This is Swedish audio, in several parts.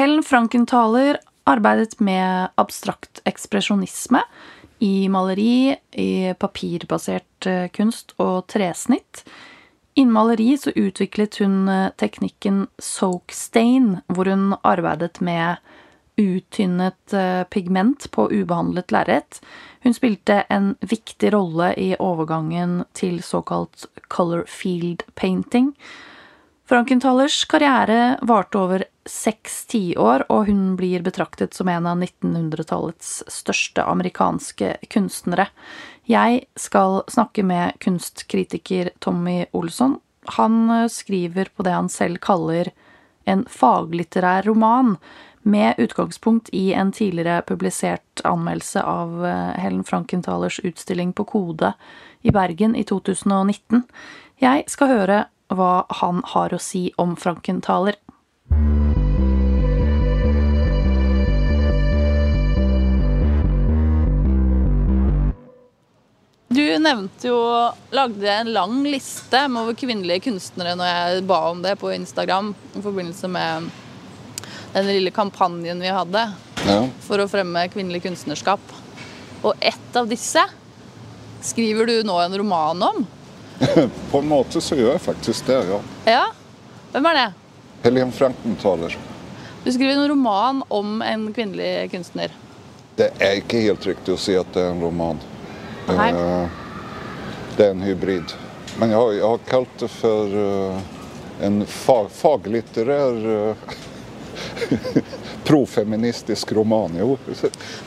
Helen Frankenthaler arbeidet med abstrakt ekspresjonisme i maleri, i papirbasert konst kunst og tresnitt. Innen maleri så utviklet hun eh, teknikken soak stain, hvor hun arbeidet med uttynnet eh, pigment på ubehandlet lerret. Hun spilte en viktig rolle i overgangen til såkalt color field painting. Frankenthalers karriere varte over seks tiår, og hun blir betraktet som en av 1900-tallets største amerikanske kunstnere. Jeg skal snakke med kunstkritiker Tommy Olsson. Han eh, skriver på det han selv kaller en faglitterær roman, med utgangspunkt i en tidligere publisert anmeldelse av eh, Helen Frankenthalers utstilling på Kode i Bergen i 2019. Jeg skal høre hva han har å si om Frankenthaler. Du nevnte jo Lagde en lang liste over kvinnelige kunstnere når jeg ba om det på Instagram i forbindelse med den lille kampanjen vi hadde Ja. for å fremme kvinnelig kunstnerskap. Og ett av disse skriver du nå en roman om. På en måte så gjør jeg faktisk det, ja. Ja? Hvem er det? Helen Frankenthaler. Du skriver en roman om en kvinnelig kunstner. Det er ikke helt riktig å si at det er en roman. Nej. Eh, det är en hybrid. Men jag har, jag har kallat det för eh, en fag, faglitterär eh, profeministisk roman. Jo.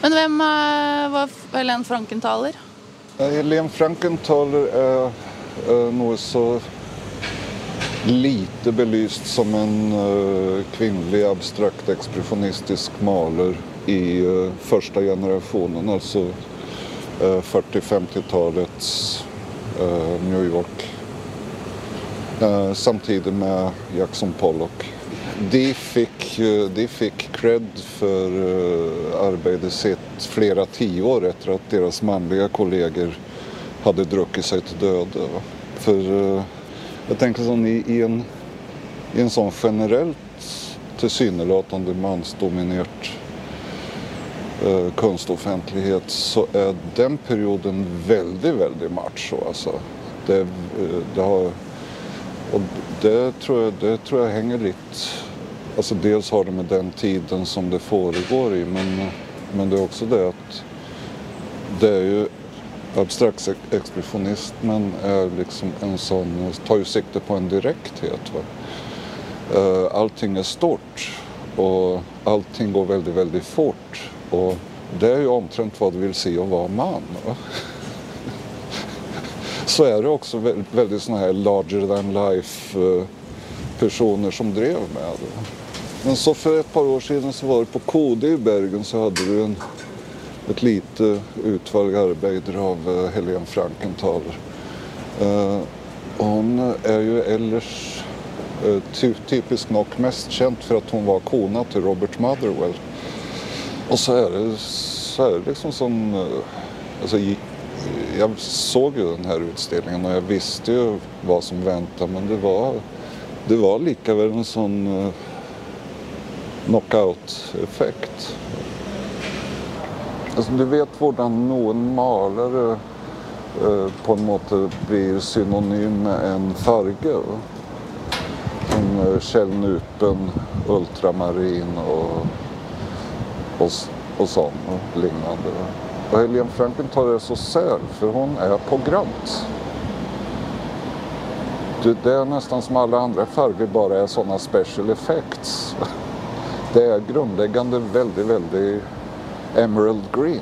Men vem var Helene Frankenthaler? Helene Frankenthaler är nog så lite belyst som en kvinnlig abstrakt expressionistisk maler i första generationen, alltså Eh, 40-50-talets eh, New York. Eh, samtidigt med Jackson Pollock. De fick, de fick cred för arbetet sitt flera tio år efter att deras manliga kollegor hade druckit sig till döde. För jag tänker som i en, i en sån generellt tillsynelatande mansdominerad eh, konstoffentlighet så är den perioden väldigt, väldigt macho. alltså. Det, eh, det har och det tror, jag, det tror jag hänger lite, alltså Dels har det med den tiden som det föregår i, men, men det är också det att det är ju, Abstrakt expressionismen är liksom en sån, tar ju sikte på en direkthet. Va? Eh, allting är stort, och allting går väldigt, väldigt fort. Och det är ju omtrent vad det vill si och vara man. Va? så är det också väldigt, väldigt såna här larger than life eh, personer som drev med det. Men så för ett par år sedan så var det på KD i Bergen så hade du en, ett lite utvalg arbete av eh, Helene Frankenthaler. Eh, hon är ju ellers typiskt nog mest känd för att hon var kona till Robert Motherwell. Och så är det, så är det liksom som, alltså jag såg ju den här utställningen och jag visste ju vad som väntade men det var, det var lika väl en sån eh, knockout-effekt. Alltså, du vet hur någon malare eh, eh, på en måte blir synonym med en farge. Som Kjell Nupen, ultramarin och, och, och sån och liknande. Och Helene Frankenthaler är så sär för hon är på grönt. Det, är nästan som alla andra färger bara är sådana special effects. Det är grundläggande väldigt, väldigt emerald green.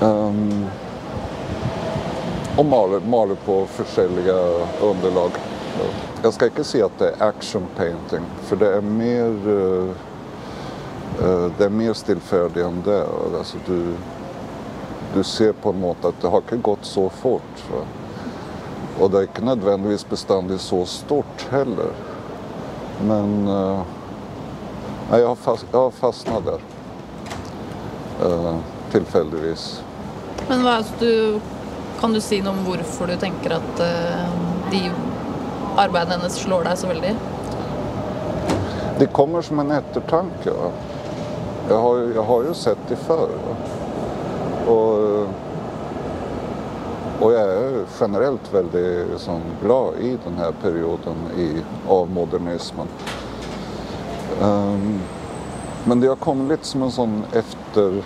Um, och maler, maler på försäljliga underlag. Jag ska inte säga att det är action painting för det är mer uh, det är mer stillfärdigt än det. Alltså du, du ser på måte att det har inte gått så fort. Va? Och det är inte nödvändigtvis beständigt så stort heller. Men eh, nej, jag, har fast, jag har fastnat där. Eh, tillfälligtvis. Men hva, altså, du, kan du si noe om hvorfor du tenker at eh, de hennes slår deg så veldig? Det kommer som en eftertanke. Va? Jag, har, jag har ju sett det förr. Och, och jag är generellt väldigt liksom, glad i den här perioden i, av modernismen. Um, men det har kommit lite som en sån efter,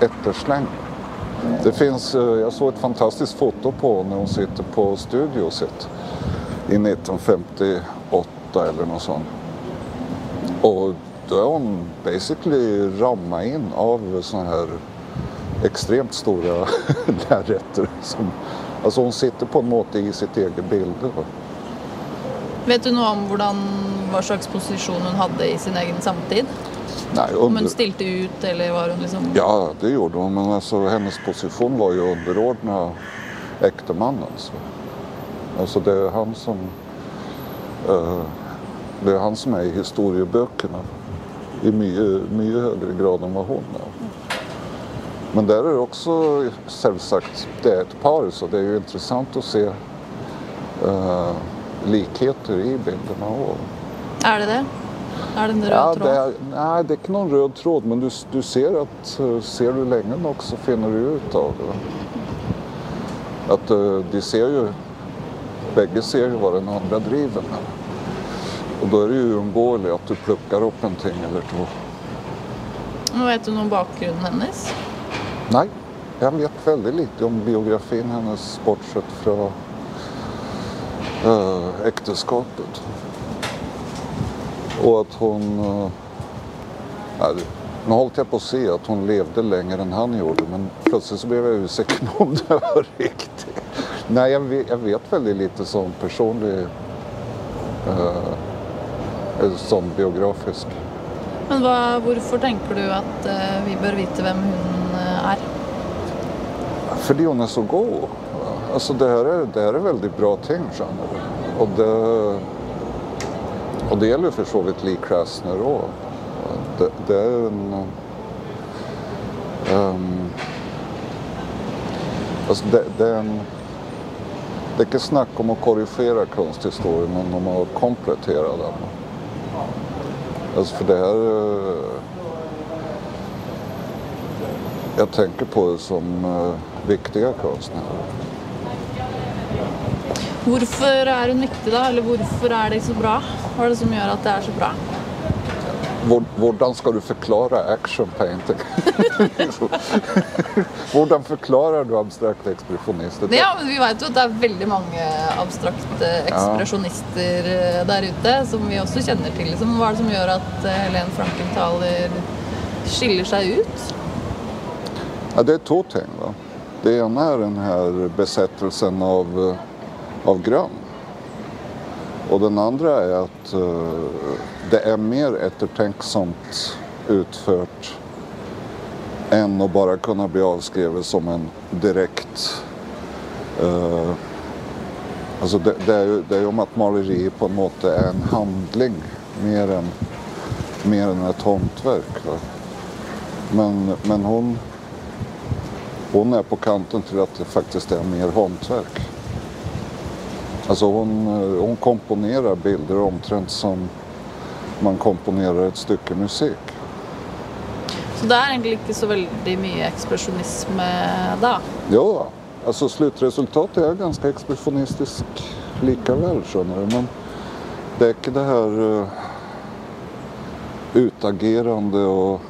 eftersläng. Det finns, eh, jag såg ett fantastiskt foto på när hon sitter på studioset i 1958 eller något sånt. Och då är hon basically ramma in av såna här extremt stora lärrätter. alltså hon sitter på en måte i sitt eget bilde. Vet du något om hvordan, hva slags position hon hade i sin egen samtid? Nej, under... Om hon stilte ut eller var hon liksom... Ja, det gjorde hon. Men alltså, hennes position var ju underordnad äktemannens. Alltså det är han som... Uh, det är han som är i historieböckerna i mycket, mycket högre grad än vad hon är. Men där är det också självsagt, det är ett par så det är ju intressant att se uh, likheter i bilderna. Och... Är det det? Är det en röd ja, tråd? Det är, nej, det är inte någon röd tråd men du, du ser att ser du länge nog så finner du ut av det. Att uh, de ser ju, bägge ser ju vad den andra driver med. Och då är det ju oundgåeligt att du plockar upp en ting eller två. Men vet du någon bakgrund hennes? Nej, jag vet väldigt lite om biografin hennes bortsett från äh, äktenskapet. Och att hon... Äh, nu håller jag på att se att hon levde längre än han gjorde men plötsligt så blev jag osäker på om det var riktigt. Nej, jag vet, jag vet väldigt lite som personlig... Äh, som biografisk. Men vad, varför tänker du att uh, vi bör veta vem hon är? För hon är så god. Alltså det här är, det här är väldigt bra ting, känner du. Och det, och det gäller för så vitt Lee Krasner också. Det, det, är en... Um, alltså det, det, är en... Det är inte snack om att korrigera konsthistorien, men om att komplettera den. Alltså för det här... Eh, jag tänker på det som eh, viktiga konstnärer. Varför är hon viktig då? Eller varför är det så bra? Vad är det som gör att det är så bra? Hur ska du förklara action painting? Hur förklarar du abstrakt expressionism? Ja, vi vet ju att det är väldigt många abstrakta expressionister ja. där ute som vi också känner till. Liksom, vad är det som gör att Helene Frankenthaler skiljer sig ut? Ja, det är två ting. Va? Det ena är den här besättelsen av, av grön. Och den andra är att uh, det är mer eftertänksamt utfört än att bara kunna bli avskrivet som en direkt... Uh, alltså det, det, är ju, det är ju om att maleri på en måte är en handling mer än, mer än ett hantverk. Va? Men, men hon hon är på kanten till att det faktiskt är mer hantverk. Alltså hon, eh, hon komponerar bilder omtrent som man komponerar ett stycke musik. Så det är egentligen inte så väldigt mycket expressionism då? Ja, alltså slutresultatet är ganska expressionistisk lika väl, skönner du. Men det är inte det här uh, utagerande och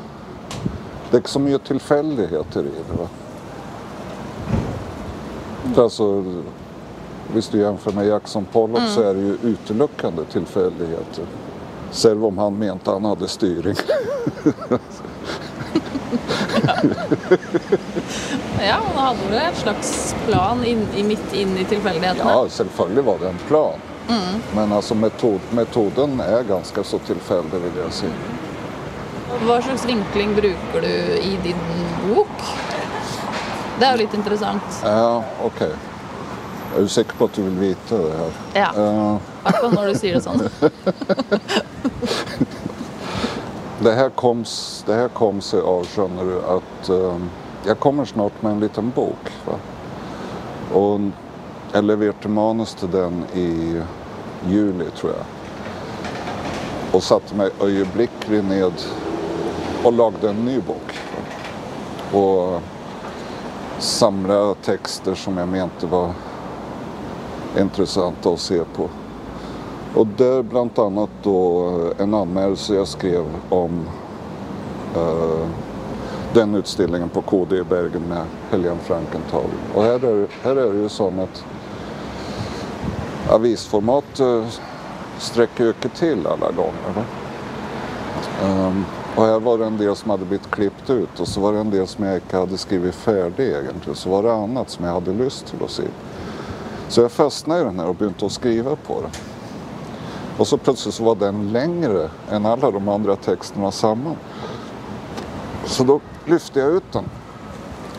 det är inte så mycket tillfälligheter i det. Va? Alltså, om du jämför med Jackson Pollock mm. så är det ju uteluckande tillfälligheter. Själv om han menade att han hade styrning. ja, han hade väl en slags plan in, i mitt in i tillfälligheterna? Ja, självklart var det en plan. Mm. Men alltså metod, metoden är ganska så tillfällig vill jag säga. Vad slags vinkling brukar du i din bok? Det är lite intressant. Ja, okej. Okay. Är du säker på att du vill veta det här? Ja, i när du säger det sånt. det, här kom, det här kom sig av, känner du, att um, jag kommer snart med en liten bok. Va? Och jag levererade manus till den i juli, tror jag. och satte mig ögonblickligen ned och lagde en ny bok. Och samlade texter som jag mente var intressanta att se på. Och där bland annat då eh, en anmälelse jag skrev om eh, den utställningen på KD i Bergen med Helene Frankenthal. Och här är, här är det ju så att avisformat eh, sträcker ju inte till alla gånger. Um, och här var det en del som hade blivit klippt ut och så var det en del som jag inte hade skrivit färdig egentligen. Så var det annat som jag hade lust till att se. Så jag fastnade i den här och började skriva på den. Och så plötsligt så var den längre än alla de andra texterna samman. Så då lyfte jag ut den.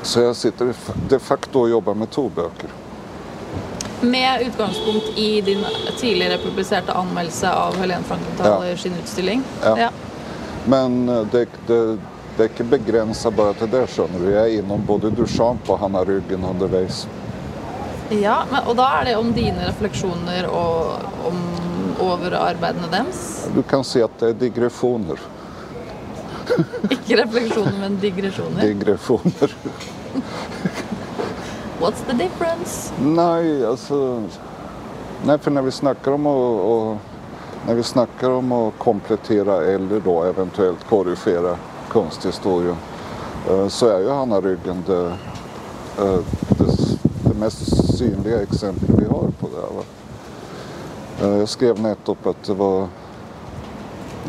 Så jag sitter de facto och jobbar med två böcker. Med utgångspunkt i din tidigare publicerade anmälan av Helene Frankenthal ja. sin utställning? Ja. ja. Men eh, det, det, det är inte begränsat bara till det, skjønner du. Jag är inom både Duchamp och Hanna Ryggen underveis. Ja, men, och då är det om dina reflektioner och om, över arbetena dems? Du kan se att det är digressioner. Inte reflektioner, men digressioner? Digressioner. What's the difference? Nej, alltså... Nej, för när vi snackar om att när vi snackar om att komplettera eller då eventuellt korrigera konsthistorien eh, så är ju Hanna Ryggen det, eh, det, det mest synliga exempel vi har på det. Va? Eh, jag skrev nettopp att det var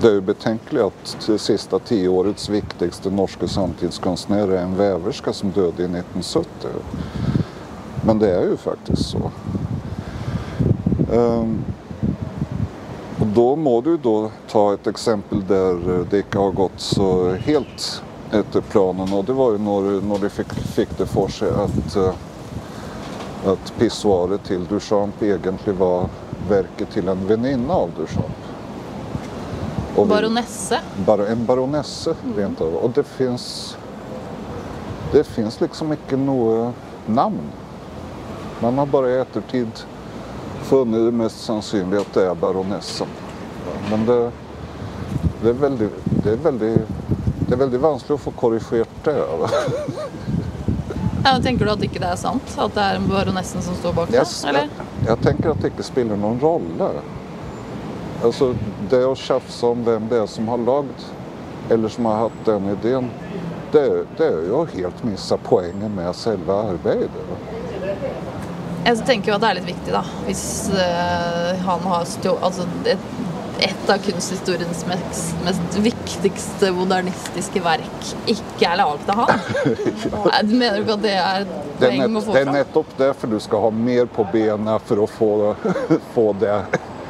det är betänkligt att det sista tioårets viktigaste norska samtidskonstnär är en väverska som dödade i 1970. Men det är ju faktiskt så. Um, och då må du då ta ett exempel där eh, det inte har gått så helt efter planen och det var ju när, när de fick, fick det för sig att, uh, att pissoaret till Duchamp egentligen var verket till en väninna av Duchamp. Och baronesse? Bar, en baronesse mm. rent av. Och det finns, det finns liksom inte något namn. Man har bara i eftertid funnit det mest sannolikt att det är baronessen. Men det, det, är väldigt, det, är väldigt, det är väldigt vanskligt att få korrigerat det. Ja, tänker du att det inte är sant? Att det är baronessen som står bakom? Yes, eller? Jag, jag tänker att det inte spelar någon roll. Alltså, det att tjafsa om vem det är som har lagt eller som har haft den idén det, det är ju att helt missa poängen med själva arbetet. Jeg tenker jo at det er litt viktig, da. Hvis uh, han har stå, altså et, et av kunsthistoriens mest, mest, viktigste modernistiske verk ikke er laget av han. ja. Mener du ikke at det er et poeng å få fram? Det er nettopp derfor du skal ha mer på bena for å få, få det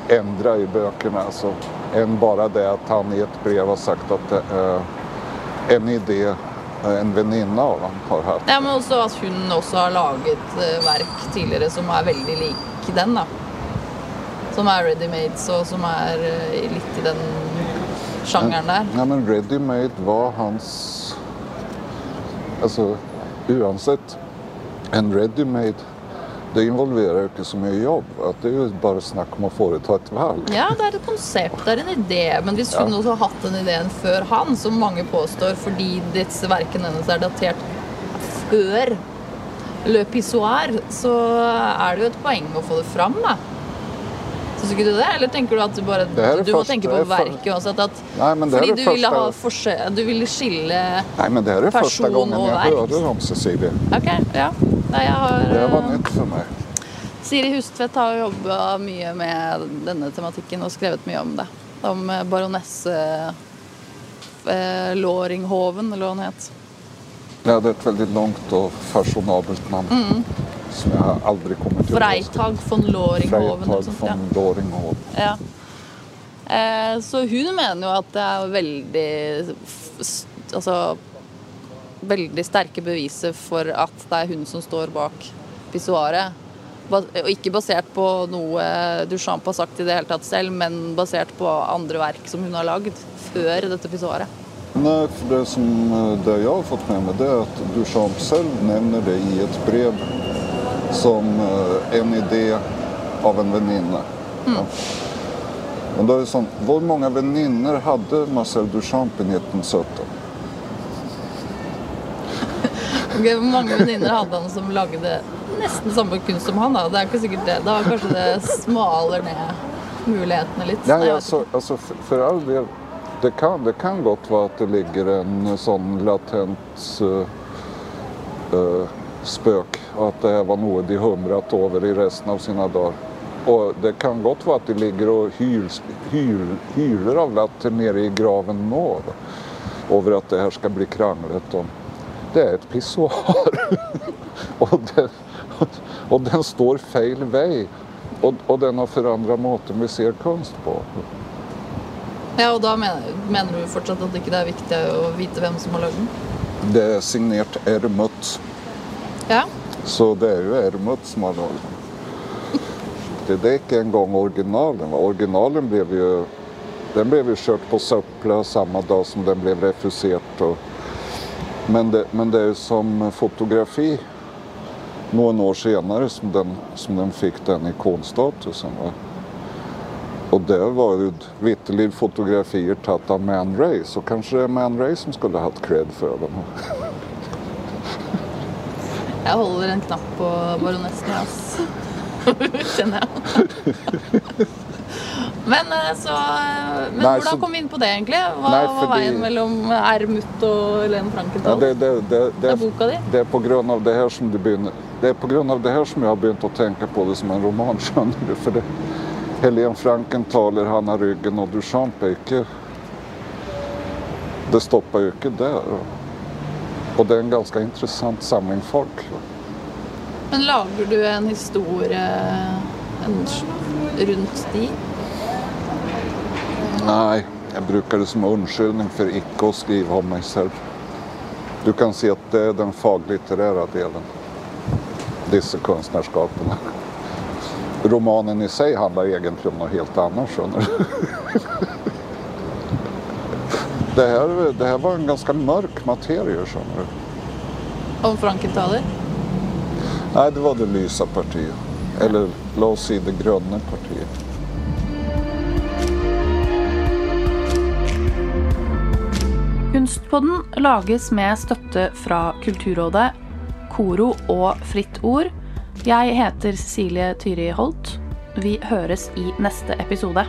ändra i böckerna. Alltså, än bara det att han i ett brev har sagt att uh, en idé en väninna av honom har haft. Ja, men också att hon också har laget uh, verk tidigare som är väldigt lik den då. Som är ready-made och som är uh, lite i den genren där. Ja, men ready-made var hans... Alltså, oavsett en ready-made det involverar ju inte så mycket jobb. Att det är ju bara snack om att företa ett val. Ja, det är ett koncept, det är en idé. Men om hon ja. också har haft den idén för han, som många påstår, för dessa verken hennes är daterat för Le Pissoir, så är det ju ett poäng att få det fram. Då. Tycker du det? Eller tänker du att du bara du må tänka på verket uansett? Att, Nej, men det fordi är du ville ha forse, du ville skille Nej, men det här är första gången jag hörde om Cecilia. Okej, okay, ja. Nej, jag har, det var nytt för mig. Siri Hustvedt har jobbat mycket med denna tematiken och skrivit mycket om det. Om eh, baronesse eh, Loringhoven, eller vad hon heter. Ja, det är ett väldigt långt och fashionabelt namn. Mm. Som jag aldrig kommer till Freitag von Loringhoven. Freitag von Loringhoven. Ja. Eh, så hon menar ju att det är väldigt, alltså, väldigt starka bevis för att det är hon som står bak pissoaret. Och inte baserat på något Duchamp har sagt i det hela tatt selv, men baserat på andra verk som hon har lagd før dette pissoaret. Nej, för det som det jag har fått med mig det är att Duchamp själv nämner det i ett brev som en idé av en väninna. Mm. Ja. Men då är det sånn, hvor mange venninner hadde Marcel Duchamp i 1917? Ok, Hvor mange venninner hadde han som lagde nesten samme kunst som han? da? Det er ikke sikkert det. Da kanskje det smaler ned mulighetene litt. Ja, Nei, jeg ja, vet så, alltså, för, för all del, det kan, det kan gott vara att det ligger en sån latent uh, uh, spök och att det här var något de humrat över i resten av sina dagar. Och det kan gott vara att de ligger och hyl, av latter nere i graven nå då, över att det här ska bli krangligt. Och det är ett pissoar. och, den, och den står fel väg. Och, och den har förändrat måten vi ser konst på. Ja, da mener, mener du fortsatt at ikke det er viktig å vite hvem som har lagd den? Det är signerat Ermut. Ja. Så det är ju Ermut som har lagat. Det, är inte en gång originalen. Originalen blev ju, den blev ju kört på Söppla samma dag som den blev refuserat. Och, men, det, men det är ju som fotografi några år senare som den, som den fick den ikonstatusen. Va? Och det var ju vitterligt fotografier tagna av Man Ray så kanske det är Man Ray som skulle ha haft cred för den. Jeg holder en knapp på baronessen, jeg, ass. Kjenner jeg. Men eh, så Men Nei, hvordan så- kom vi inn på det, egentlig? Hva Nei, var veien mellom Ermut og Helene Ja, Frankenthal? det, det, det, Det det, er boka di? Det är på grund av det här som du begynner, det är på grund av det här som jag har börjat att tänka på det som en romangenre. För det, Helene Frankenthaler, Hanna Ryggen och Duchamp är inte, det stoppar ju inte där. Och det är en ganska intressant samling folk. Men lager du en historie en, rundt de? Nej, jag brukar det som undskyldning för icke att skriva om mig själv. Du kan se att det är den faglitterära delen. Dessa konstnärskapen. Romanen i sig handlar egentligen om något helt annat, du. Det här, det här var en ganska mörk materia, skjønner du. Om Frankenthaler? Nej, det var det lysa partiet. Eller låt oss säga det gröna partiet. Kunstpodden lages med støtte fra Kulturrådet, Koro og Fritt Ord. Jeg heter Cecilie Tyri Holt. Vi høres i neste episode.